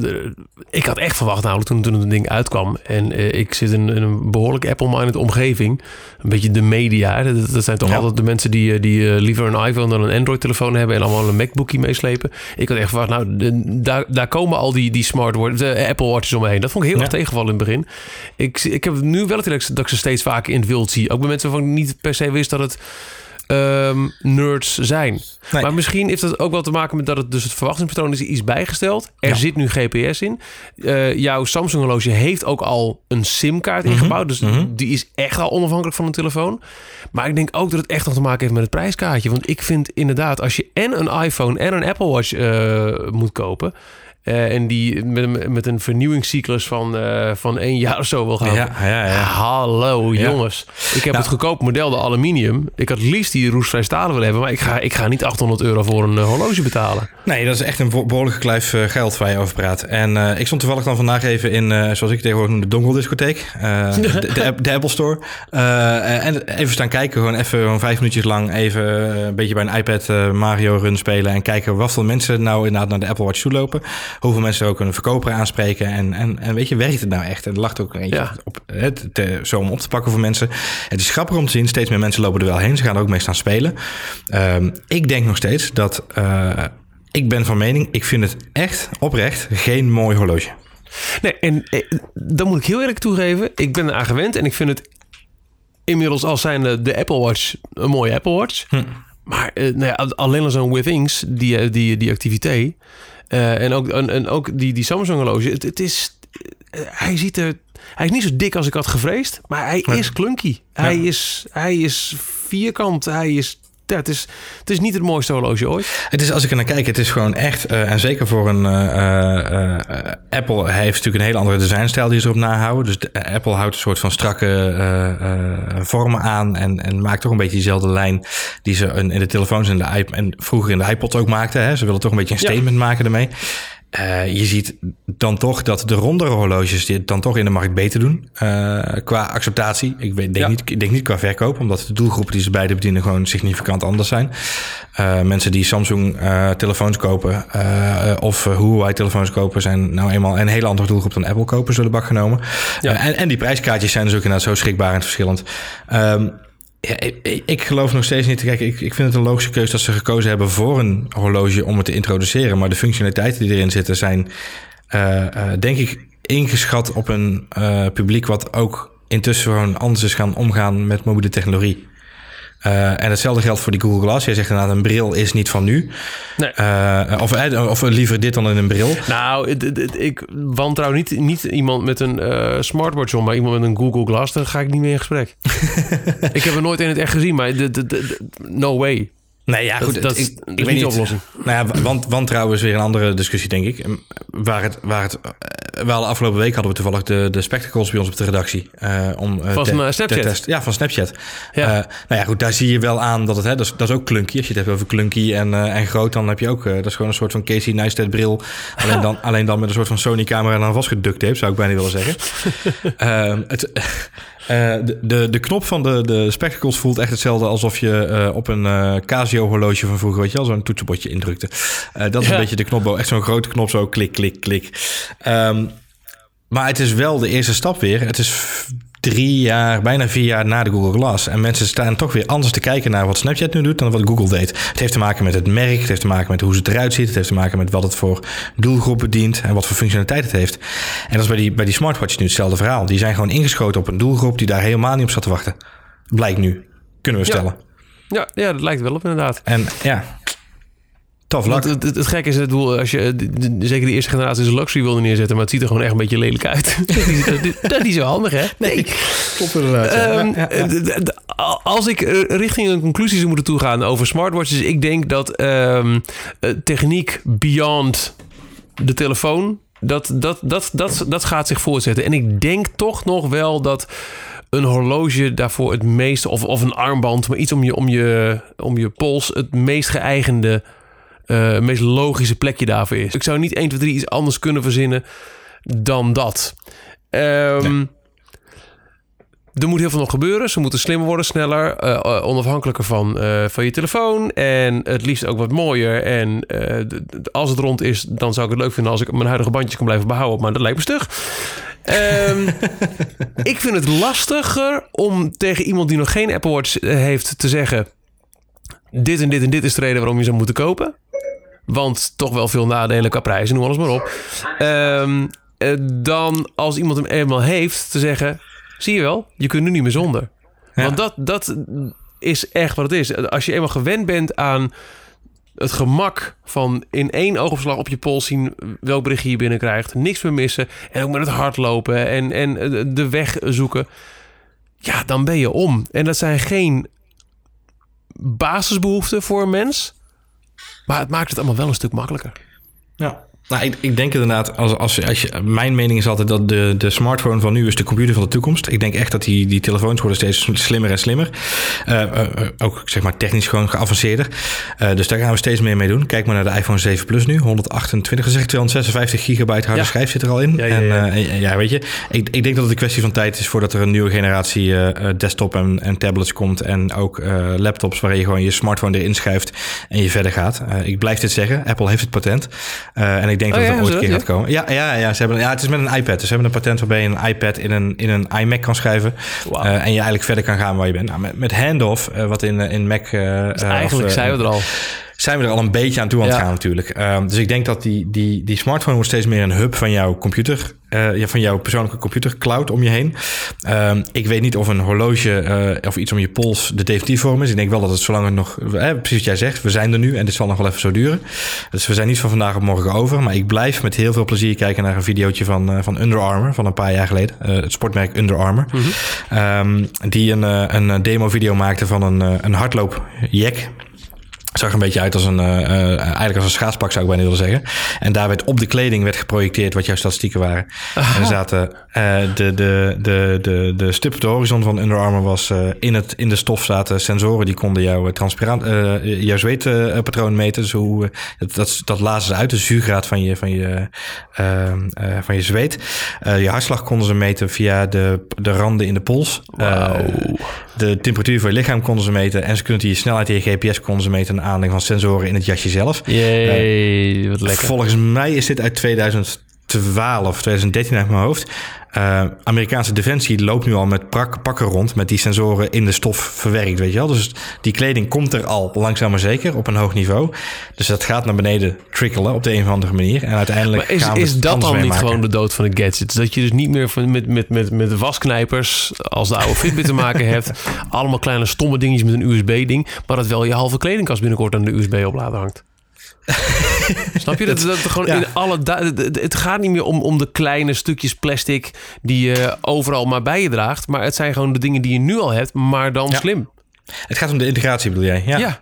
ik had echt verwacht namelijk toen, toen het ding uitkwam. En uh, ik zit in, in, een behoorlijk Apple-minded omgeving. Een beetje de media. Dat, dat zijn toch altijd de mensen die, eh, die liever een iPhone dan een Android-telefoon hebben... en allemaal een MacBookie meeslepen. Ik had echt verwacht, nou, de, daar, daar komen al die, die smart de Apple Watches omheen. Dat vond ik heel erg tegenvallen in het begin. Ik, ik heb nu wel het idee dat ik ze steeds vaker in het wild zie. Ook bij mensen waarvan ik niet per se wist dat het um, nerds zijn. Maar misschien heeft het ook wel te maken met dat het dus het verwachtingspatroon is iets bijgesteld. Er zit nu GPS in. Uh, jouw Samsung horloge heeft ook al een SIM-kaart mhm. ingebouwd. Dus mhm. die is echt al onafhankelijk van een telefoon. Maar ik denk ook dat het echt nog te maken heeft met het prijskaartje. Want ik vind inderdaad, als je en een iPhone en een Apple Watch uh, moet kopen uh, en die met, met een vernieuwingscyclus van, uh, van één [LAUGHS] jaar of zo wil gaan. Ja, ja, ja. Hallo jongens. Ik heb het goedkoop model, de aluminium. Ik had liefst die roestvrij stalen willen hebben. Maar ik ga, ik ga niet 800 euro voor een uh, horloge betalen. Nee, dat is echt een behoorlijke kluif geld waar je over praat. En ik stond toevallig dan vandaag even in, zoals ik tegenwoordig noem, de dongeldiscotheek. [LAUGHS] de, de, de, Apple Store. en even staan kijken. Gewoon even gewoon vijf minuutjes lang even een beetje bij een iPad Mario run spelen. En kijken wat voor mensen nou inderdaad naar de Apple Watch toe lopen hoeveel mensen ook een verkoper aanspreken. En, en, en weet je, werkt het nou echt? En er lacht ook eentje op, het, te, zo om op te pakken voor mensen. Het is grappig om te zien, steeds meer mensen lopen er wel heen. Ze gaan er ook mee staan spelen. Um, ik denk nog steeds dat, uh, ik ben van mening, ik vind het echt oprecht geen mooi horloge. Nee, en eh, dan moet ik heel eerlijk toegeven, ik ben eraan gewend en ik vind het inmiddels als zijn de Apple Watch een mooie Apple Watch. Hm. Maar uh, nou ja, alleen al zo'n Withings, die, die, die activiteit. Uh, en, ook, en, en, ook die, die Samsung horloge. Het, het is, uh, hij ziet er... Hij is niet zo dik als ik had gevreesd. Maar hij is klunky. Hij, is, hij is vierkant. Hij is ja, het, is, het is niet het mooiste horloge ooit. Het is, als ik er naar kijk, het is gewoon echt... Uh, en zeker voor een... Uh, uh, Apple hij heeft natuurlijk een hele andere designstijl die ze erop nahouden. Dus de, Apple houdt een soort van strakke vormen aan... En, en maakt toch een beetje diezelfde lijn... die ze in, in de telefoons en, de en vroeger in de iPod ook maakten. Hè. Ze willen toch een beetje een statement ja. maken ermee. Uh, je ziet dan toch dat de rondere horloges dit dan toch in de markt beter doen. Uh, qua acceptatie. Ik weet, denk, niet, ik denk niet qua verkoop, omdat de doelgroepen die ze beide bedienen gewoon significant anders zijn. Uh, mensen die Samsung telefoons kopen of Huawei telefoons kopen, zijn nou eenmaal een hele andere doelgroep dan Apple kopen, zullen bak genomen. Ja. en, en die prijskaartjes zijn dus ook inderdaad zo schrikbaar en verschillend. Um, ja, ik, ik, geloof nog steeds niet. Kijk, ik, ik vind het een logische keuze dat ze gekozen hebben voor een horloge om het te introduceren. Maar de functionaliteiten die erin zitten zijn, uh, uh, denk ik, ingeschat op een uh, publiek wat ook intussen gewoon anders is gaan omgaan met mobiele technologie. Uh, en hetzelfde geldt voor die Google Glass. Jij zegt inderdaad, een bril is niet van nu. Nee. Uh, of, eh, of liever dit dan in een bril. Nou, ik wantrouw niet, niet iemand met een uh, smartwatch om, maar iemand met een Google Glass, dan ga ik niet meer in gesprek. [LAUGHS] ik heb er nooit in het echt gezien, maar no way. Nee, ja, goed. Dat, ik, weet niet de oplossing. Nou ja, want, wantrouwen is weer een andere discussie, denk ik. Waar het, waar het, eh, wel de afgelopen week hadden we toevallig de, de spectacles bij ons op de redactie. Uh, om, uh, van te, Snapchat? Ja, van Snapchat. Ja. Uh, nou ja, goed, daar zie je wel aan dat het, hè, dat, is, dat is ook clunky. Als je het hebt over clunky en, en groot, dan heb je ook, dat is gewoon een soort van Casey Neistat bril. Alleen dan, [LAUGHS] alleen dan met een soort van Sony camera en dan vastgeduct heeft, zou ik bijna willen zeggen. [LAUGHS] het, de, de, de knop van de, de spectacles voelt echt hetzelfde alsof je op een Casio horloge van vroeger, weet je al, zo'n toetsenbordje indrukte. dat is een beetje de knop, echt zo'n grote knop, zo klik, klik, klik. Ehm, maar het is wel de eerste stap weer. Het is drie jaar, bijna vier jaar na de Google Glass. En mensen staan toch weer anders te kijken naar wat Snapchat nu doet dan wat Google deed. Het heeft te maken met het merk, het heeft te maken met hoe het eruit ziet, het heeft te maken met wat het voor doelgroepen dient en wat voor functionaliteit het heeft. En dat is bij die, bij die smartwatch nu hetzelfde verhaal. Die zijn gewoon ingeschoten op een doelgroep die daar helemaal niet op zat te wachten. Blijkt nu, kunnen we stellen. Ja, ja, dat lijkt wel op inderdaad. En ja, Tof Het, het, het, gekke is, het, als je zeker de eerste generatie een luxury wilde neerzetten, maar het ziet er gewoon echt een beetje lelijk uit. [LAUGHS] dat, is niet zo handig, hè? Nee, klopt inderdaad. Um, Als ik richting een conclusie zou moeten toegaan over smartwatches, ik denk dat um, techniek beyond de telefoon, dat, dat, dat, dat, dat gaat zich voortzetten. En ik denk toch nog wel dat een horloge daarvoor het meeste, of, of een armband, maar iets om je, om je, om je pols, het meest geëigende uh, meest logische plekje daarvoor is. Ik zou niet 1, 2, 3 iets anders kunnen verzinnen dan dat. Um, Er moet heel veel nog gebeuren. Ze moeten slimmer worden, sneller, uh, onafhankelijker van, uh, van je telefoon. En het liefst ook wat mooier. En als het rond is, dan zou ik het leuk vinden als ik mijn huidige bandjes kan blijven behouden. Maar dat lijkt me stug. Um, [LAUGHS] ik vind het lastiger om tegen iemand die nog geen Apple Watch heeft te zeggen: Dit en dit en dit is de reden waarom je zou moeten kopen. Want toch wel veel nadelen qua prijzen, noem alles maar op. Um, dan als iemand hem eenmaal heeft, te zeggen... zie je wel, je kunt nu niet meer zonder. Want dat, dat is echt wat het is. Als je eenmaal gewend bent aan het gemak van in één oogopslag op je pols zien welk berichtje je binnenkrijgt. Niks meer missen. En ook met het hardlopen en, en de weg zoeken. Ja, dan ben je om. En dat zijn geen basisbehoeften voor een mens. Maar het maakt het allemaal wel een stuk makkelijker. Ja. Nou, ik, ik denk inderdaad, als, als, als je, mijn mening is altijd dat de, de smartphone van nu is de computer van de toekomst. Ik denk echt dat die, die telefoons worden steeds slimmer en slimmer. Uh, uh, ook zeg maar technisch gewoon geavanceerder. Uh, dus daar gaan we steeds meer mee doen. Kijk maar naar de iPhone 7 Plus nu, 128, zeg 256 gigabyte harde schijf zit er al in. Ja, ja, ja. En, ja weet je, ik, ik denk dat het een kwestie van tijd is voordat er een nieuwe generatie desktop en, en tablets komt. En ook laptops waarin je gewoon je smartphone erin schuift en je verder gaat. ik blijf dit zeggen, Apple heeft het patent. en ik ik denk oh, dat het ooit een keer gaat komen. Ja, ja, ja, ze hebben, ja, het is met een iPad. Dus ze hebben een patent waarbij je een iPad in een, in een iMac kan schrijven. Uh, en je eigenlijk verder kan gaan waar je bent. Nou, met, met handoff, uh, wat in, in Mac... Dus eigenlijk zijn we er al zijn we er al een beetje aan toe aan het gaan natuurlijk. Uh, dus ik denk dat die, die, die smartphone wordt steeds meer een hub van jouw computer. Uh, van jouw persoonlijke computer cloud om je heen. Uh, ik weet niet of een horloge uh, of iets om je pols de definitieve vorm is. Ik denk wel dat het zolang het nog... precies wat jij zegt, we zijn er nu en dit zal nog wel even zo duren. Dus we zijn niet van vandaag op morgen over. Maar ik blijf met heel veel plezier kijken naar een videootje van, van Under Armour van een paar jaar geleden. het sportmerk Under Armour. Mm -hmm. die een, een demo video maakte van een, een hardloopjack zag een beetje uit als een, uh, eigenlijk als een schaatspak zou ik bijna willen zeggen. En daar werd op de kleding werd geprojecteerd wat jouw statistieken waren. Aha. En er zaten uh, de, de, de, de, de stip op de horizon van Under Armour was uh, in, het, in de stof zaten sensoren die konden jouw transparant, jouw zweetpatroon meten. Dus hoe, dat, dat lazen ze uit, de zuurgraad van je, van je, ehm, van je zweet. je hartslag konden ze meten via de, de randen in de pols. Wow. de temperatuur van je lichaam konden ze meten. En ze kunnen je snelheid in je GPS konden ze meten aanleg van sensoren in het jasje zelf. Jee, uh, wat lekker. Volgens mij is dit uit 2012, 2013 uit mijn hoofd. Uh, Amerikaanse defensie loopt nu al met prak, pakken rond met die sensoren in de stof verwerkt, weet je wel. Dus die kleding komt er al langzaam maar zeker op een hoog niveau. Dus dat gaat naar beneden trickelen op de een of andere manier. En uiteindelijk maar is, gaan we is dat dan niet maken. gewoon de dood van de gadgets? Dat je dus niet meer van, met, met, met, met wasknijpers als de oude [LAUGHS] Fitbit te maken hebt. Allemaal kleine stomme dingetjes met een USB-ding. Maar dat wel je halve kledingkast binnenkort aan de USB-oplader hangt. [LAUGHS] Snap je? Dat, dat, gewoon in alle het gaat niet meer om, om de kleine stukjes plastic die je overal maar bij je draagt. Maar het zijn gewoon de dingen die je nu al hebt, maar dan ja. slim. Het gaat om de integratie, bedoel jij? Ja. ja.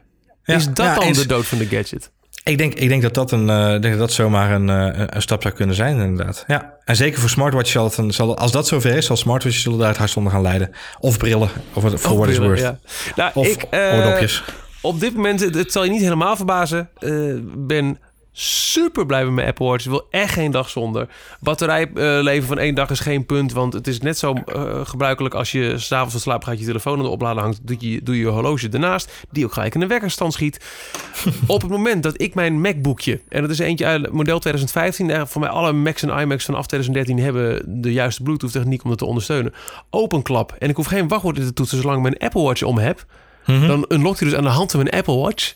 Is dat dan eens... de dood van de gadget? Ik denk, ik denk dat dat, een, uh, denk dat, dat zomaar een, uh, een stap zou kunnen zijn, inderdaad. Ja. En zeker voor smartwatches zal het een, zal, als dat zover is, zal smartwatches zullen daar het hardst onder gaan leiden. Of brillen, of voor what is worth. Ja. Nou, of ik, uh, oordopjes op dit moment, het, het, zal je niet helemaal verbazen, uh, ben super blij met mijn Apple Watch. Ik wil echt geen dag zonder. Batterijleven van één dag is geen punt. Want het is net zo uh, gebruikelijk als je s'avonds van slaap gaat je telefoon aan de oplader hangt. Doe je, doe je horloge ernaast. Die ook gelijk in de wekkerstand schiet. [LAUGHS] Op het moment dat ik mijn MacBookje. En dat is eentje uit model 2015. Voor mij alle Macs en iMacs vanaf 2013 hebben de juiste Bluetooth techniek om dat te ondersteunen. Openklap. En ik hoef geen wachtwoord te toetsen zolang ik mijn Apple Watch om heb. Mhm. Dan unlockt hij dus aan de hand van mijn Apple Watch.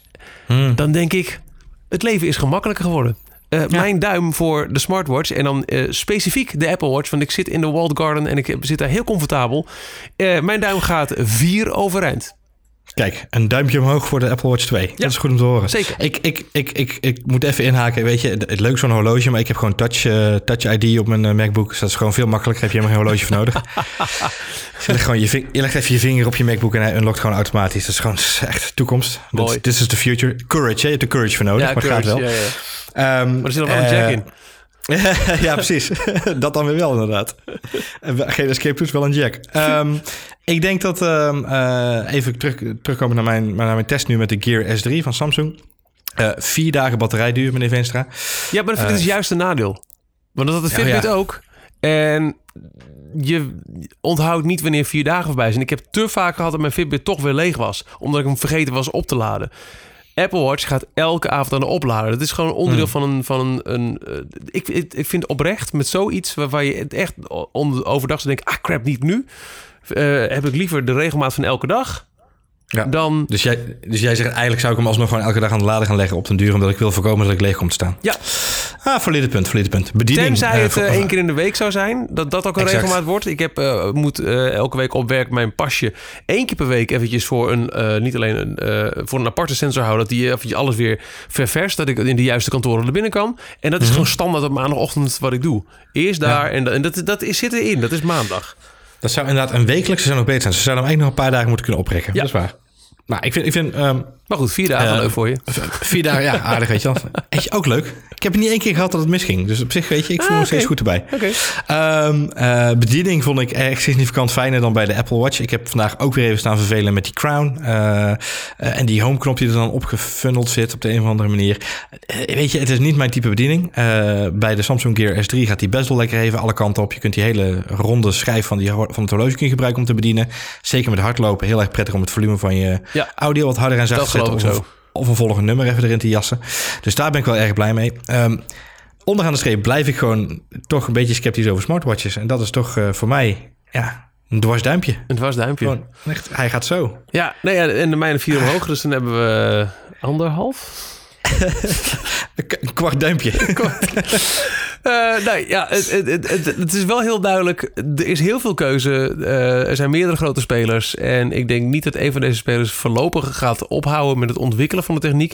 Mhm. Dan denk ik, het leven is gemakkelijker geworden. Uh, Mijn duim voor de smartwatch en dan uh, specifiek de Apple Watch, want ik zit in de Walled Garden en ik zit daar heel comfortabel. Uh, mijn duim gaat vier overeind. Kijk, een duimpje omhoog voor de Apple Watch 2. Ja, dat is goed om te horen. Zeker. Ik, ik, ik, ik, ik moet even inhaken. Weet je, het leuk zo'n horloge, maar ik heb gewoon Touch, uh, touch ID op mijn uh, MacBook. Dus dat is gewoon veel makkelijker. Heb je helemaal geen horloge voor nodig. [LAUGHS] je, legt gewoon je, je legt even je vinger op je MacBook en hij unlockt gewoon automatisch. Dat is gewoon echt toekomst. Mooi. This is the future. Courage, hè? je hebt de courage voor nodig, ja, maar courage, gaat wel. Ja. Um, maar er zit nog wel een jack eh, in. [LAUGHS] ja, precies. [LAUGHS] dat dan weer wel inderdaad. Geen escape route, wel een jack. Um, [LAUGHS] ik denk dat, um, uh, even terug, terugkomen naar mijn, naar mijn test nu met de Gear S3 van Samsung. Uh, vier dagen batterijduur, meneer Venstra. Ja, maar dat uh, is juist een nadeel. Want dat had de Fitbit ja. ook. En je onthoudt niet wanneer vier dagen voorbij zijn. Ik heb te vaak gehad dat mijn Fitbit toch weer leeg was. Omdat ik hem vergeten was op te laden. Apple Watch gaat elke avond aan de oplader. Dat is gewoon een onderdeel hmm. van een. Van een, een uh, ik, ik, ik vind oprecht met zoiets waarvan je het echt overdag denkt: ah crap, niet nu. Uh, heb ik liever de regelmaat van elke dag. Ja. Dan... Dus, jij, dus jij zegt eigenlijk zou ik hem alsnog gewoon elke dag aan de lader gaan leggen op den duur, omdat ik wil voorkomen dat ik leeg kom te staan. Ja. Ah, punt, valide punt. Bediening. Tenzij uh, het uh, één keer in de week zou zijn, dat dat ook een exact. regelmaat wordt. Ik heb, uh, moet elke week op werk mijn pasje één keer per week eventjes voor een, niet alleen een, voor een aparte sensor houden, dat die eventjes alles weer ververst, dat ik in de juiste kantoren er binnen kan. En dat is mm -hmm. gewoon standaard op maandagochtend wat ik doe. Eerst daar ja. en, en dat, dat is, zit erin, dat is maandag. Dat zou inderdaad een wekelijkse zou nog beter zijn. Ze zouden hem eigenlijk nog een paar dagen moeten kunnen oprekken. Ja. Dat is waar. Maar ik vind... Ik vind um, maar goed, vier dagen uh, leuk voor je. Vier dagen, ja, aardig, weet je wel. [LAUGHS] Je, ook leuk. Ik heb het niet één keer gehad dat het misging. Dus op zich, weet je, ik voel ah, me okay. steeds goed erbij. Okay. Um, uh, bediening vond ik echt significant fijner dan bij de Apple Watch. Ik heb vandaag ook weer even staan vervelen met die crown. Uh, uh, en die home knop die er dan opgefunneld zit op de een of andere manier. weet je, het is niet mijn type bediening. bij de Samsung Gear S3 gaat die best wel lekker even alle kanten op. Je kunt die hele ronde schijf van, die, van het horloge gebruiken om te bedienen. Zeker met hardlopen. Heel erg prettig om het volume van je ja. Audio wat harder en zachter te zetten. Of, of een volgende nummer even erin te jassen. Dus daar ben ik wel erg blij mee. Um, onderaan de streep blijf ik gewoon toch een beetje sceptisch over smartwatches. En dat is toch uh, voor mij, ja, een dwarsduimpje. Een dwarsduimpje. Gewoon, echt, hij gaat zo. Ja, nee, ja, en de mijne vier omhoog, dus dan hebben we anderhalf. [LAUGHS] een kwart duimpje. Uh, [LAUGHS] nee, ja, het, het, het, het, is wel heel duidelijk. Er is heel veel keuze. Uh, er zijn meerdere grote spelers. En ik denk niet dat een van deze spelers voorlopig gaat ophouden met het ontwikkelen van de techniek.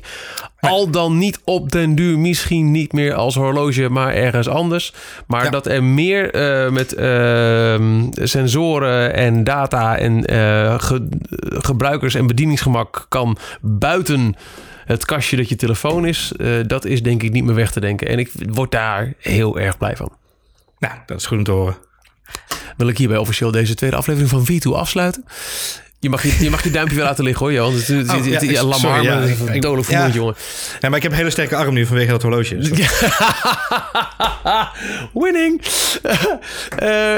Al dan niet op den duur, misschien niet meer als horloge, maar ergens anders. Maar ja. dat er meer uh, met sensoren en data en ge gebruikers- en bedieningsgemak kan buiten het kastje dat je telefoon is, uh, dat is denk ik niet meer weg te denken. En ik word daar heel erg blij van. Nou, dat is goed om te horen. Wil ik hierbij officieel deze tweede aflevering van V2 afsluiten? Je mag je, je mag je duimpje weer laten liggen hoor, Johan. Het, het, oh, ja, ja, lam arm, ja, een dodelijk ja. jongen. Ja, maar ik heb een hele sterke arm nu vanwege dat horloge. Dus [LAUGHS] Winning! uh,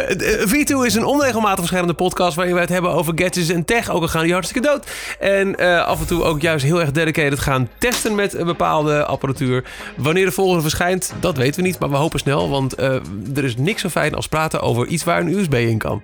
V2 is een onregelmatig verschijnende podcast... waarin wij het hebben over gadgets en tech. Ook al gaan die hartstikke dood. En uh, af en toe ook juist heel erg dedicated gaan testen met een bepaalde apparatuur. Wanneer de volgende verschijnt, dat weten we niet. Maar we hopen snel, want uh, er is niks zo fijn als praten over iets waar een USB in kan.